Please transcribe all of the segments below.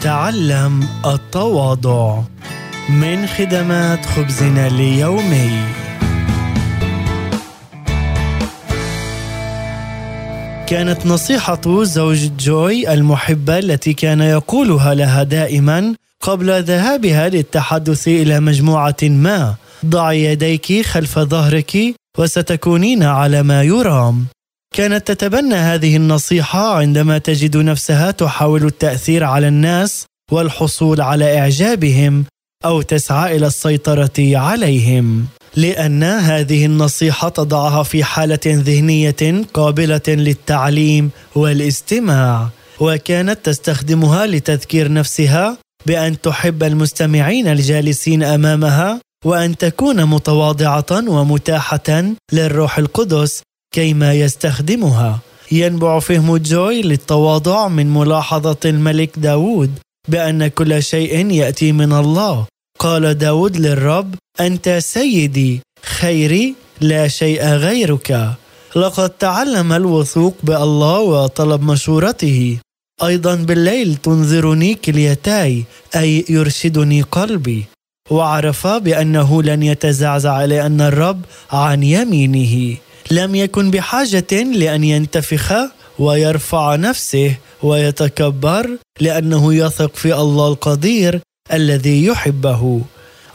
تعلم التواضع من خدمات خبزنا اليومي. كانت نصيحة زوج جوي المحبة التي كان يقولها لها دائما قبل ذهابها للتحدث إلى مجموعة ما ضعي يديك خلف ظهرك وستكونين على ما يرام. كانت تتبنى هذه النصيحة عندما تجد نفسها تحاول التأثير على الناس والحصول على إعجابهم أو تسعى إلى السيطرة عليهم. لأن هذه النصيحة تضعها في حالة ذهنية قابلة للتعليم والاستماع وكانت تستخدمها لتذكير نفسها بأن تحب المستمعين الجالسين أمامها وأن تكون متواضعة ومتاحة للروح القدس كيما يستخدمها. ينبع فهم جوي للتواضع من ملاحظة الملك داود بأن كل شيء يأتي من الله. قال داود للرب أنت سيدي خيري لا شيء غيرك. لقد تعلم الوثوق بالله وطلب مشورته. أيضا بالليل تنذرني كليتاي أي يرشدني قلبي. وعرف بأنه لن يتزعزع لأن الرب عن يمينه. لم يكن بحاجة لأن ينتفخ ويرفع نفسه ويتكبر لأنه يثق في الله القدير الذي يحبه.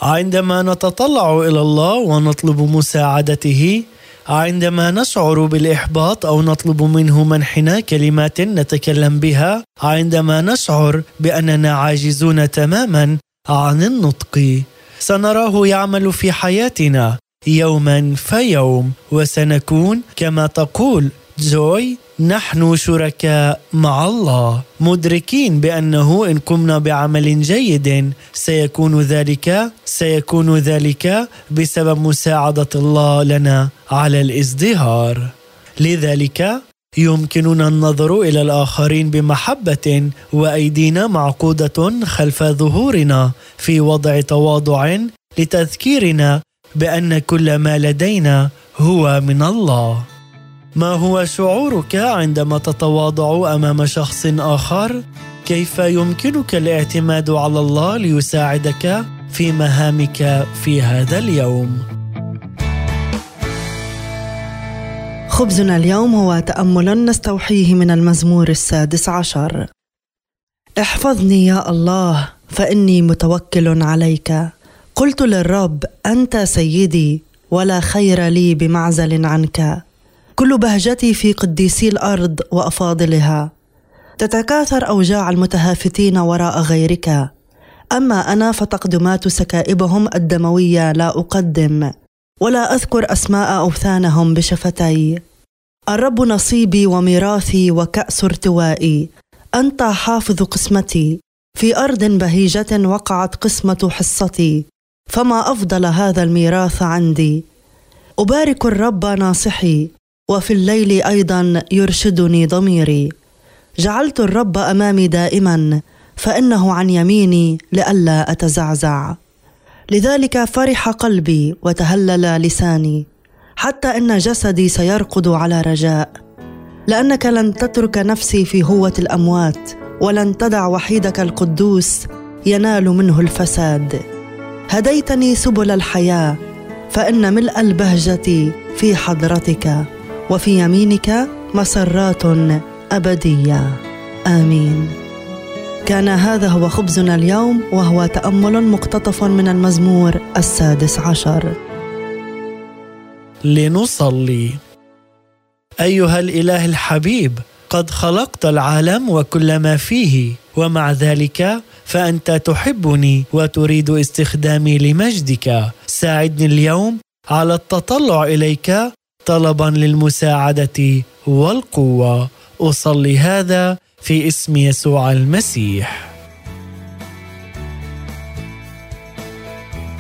عندما نتطلع إلى الله ونطلب مساعدته عندما نشعر بالإحباط أو نطلب منه منحنا كلمات نتكلم بها عندما نشعر بأننا عاجزون تماما عن النطق سنراه يعمل في حياتنا. يوما فيوم وسنكون كما تقول جوي نحن شركاء مع الله مدركين بأنه إن قمنا بعمل جيد سيكون ذلك سيكون ذلك بسبب مساعدة الله لنا على الازدهار. لذلك يمكننا النظر إلى الآخرين بمحبة وأيدينا معقودة خلف ظهورنا في وضع تواضع لتذكيرنا بأن كل ما لدينا هو من الله. ما هو شعورك عندما تتواضع أمام شخص آخر؟ كيف يمكنك الاعتماد على الله ليساعدك في مهامك في هذا اليوم؟ خبزنا اليوم هو تأمل نستوحيه من المزمور السادس عشر. احفظني يا الله فإني متوكل عليك. قلت للرب أنت سيدي ولا خير لي بمعزل عنك. كل بهجتي في قديسي الأرض وأفاضلها. تتكاثر أوجاع المتهافتين وراء غيرك. أما أنا فتقدمات سكائبهم الدموية لا أقدم ولا أذكر أسماء أوثانهم بشفتي. الرب نصيبي وميراثي وكأس ارتوائي. أنت حافظ قسمتي. في أرض بهيجة وقعت قسمة حصتي. فما أفضل هذا الميراث عندي. أبارك الرب ناصحي وفي الليل أيضا يرشدني ضميري. جعلت الرب أمامي دائما فإنه عن يميني لئلا أتزعزع. لذلك فرح قلبي وتهلل لساني حتى إن جسدي سيرقد على رجاء. لأنك لن تترك نفسي في هوة الأموات ولن تدع وحيدك القدوس ينال منه الفساد. هديتني سبل الحياة فإن ملء البهجة في حضرتك وفي يمينك مسرات أبدية. آمين. كان هذا هو خبزنا اليوم وهو تأمل مقتطف من المزمور السادس عشر. لنصلي. أيها الإله الحبيب قد خلقت العالم وكل ما فيه. ومع ذلك فأنت تحبني وتريد استخدامي لمجدك. ساعدني اليوم على التطلع إليك طلبا للمساعدة والقوة. أصلي هذا في اسم يسوع المسيح.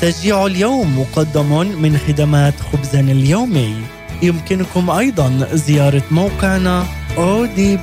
تشجيع اليوم مقدم من خدمات خبزنا اليومي. يمكنكم أيضا زيارة موقعنا odb.org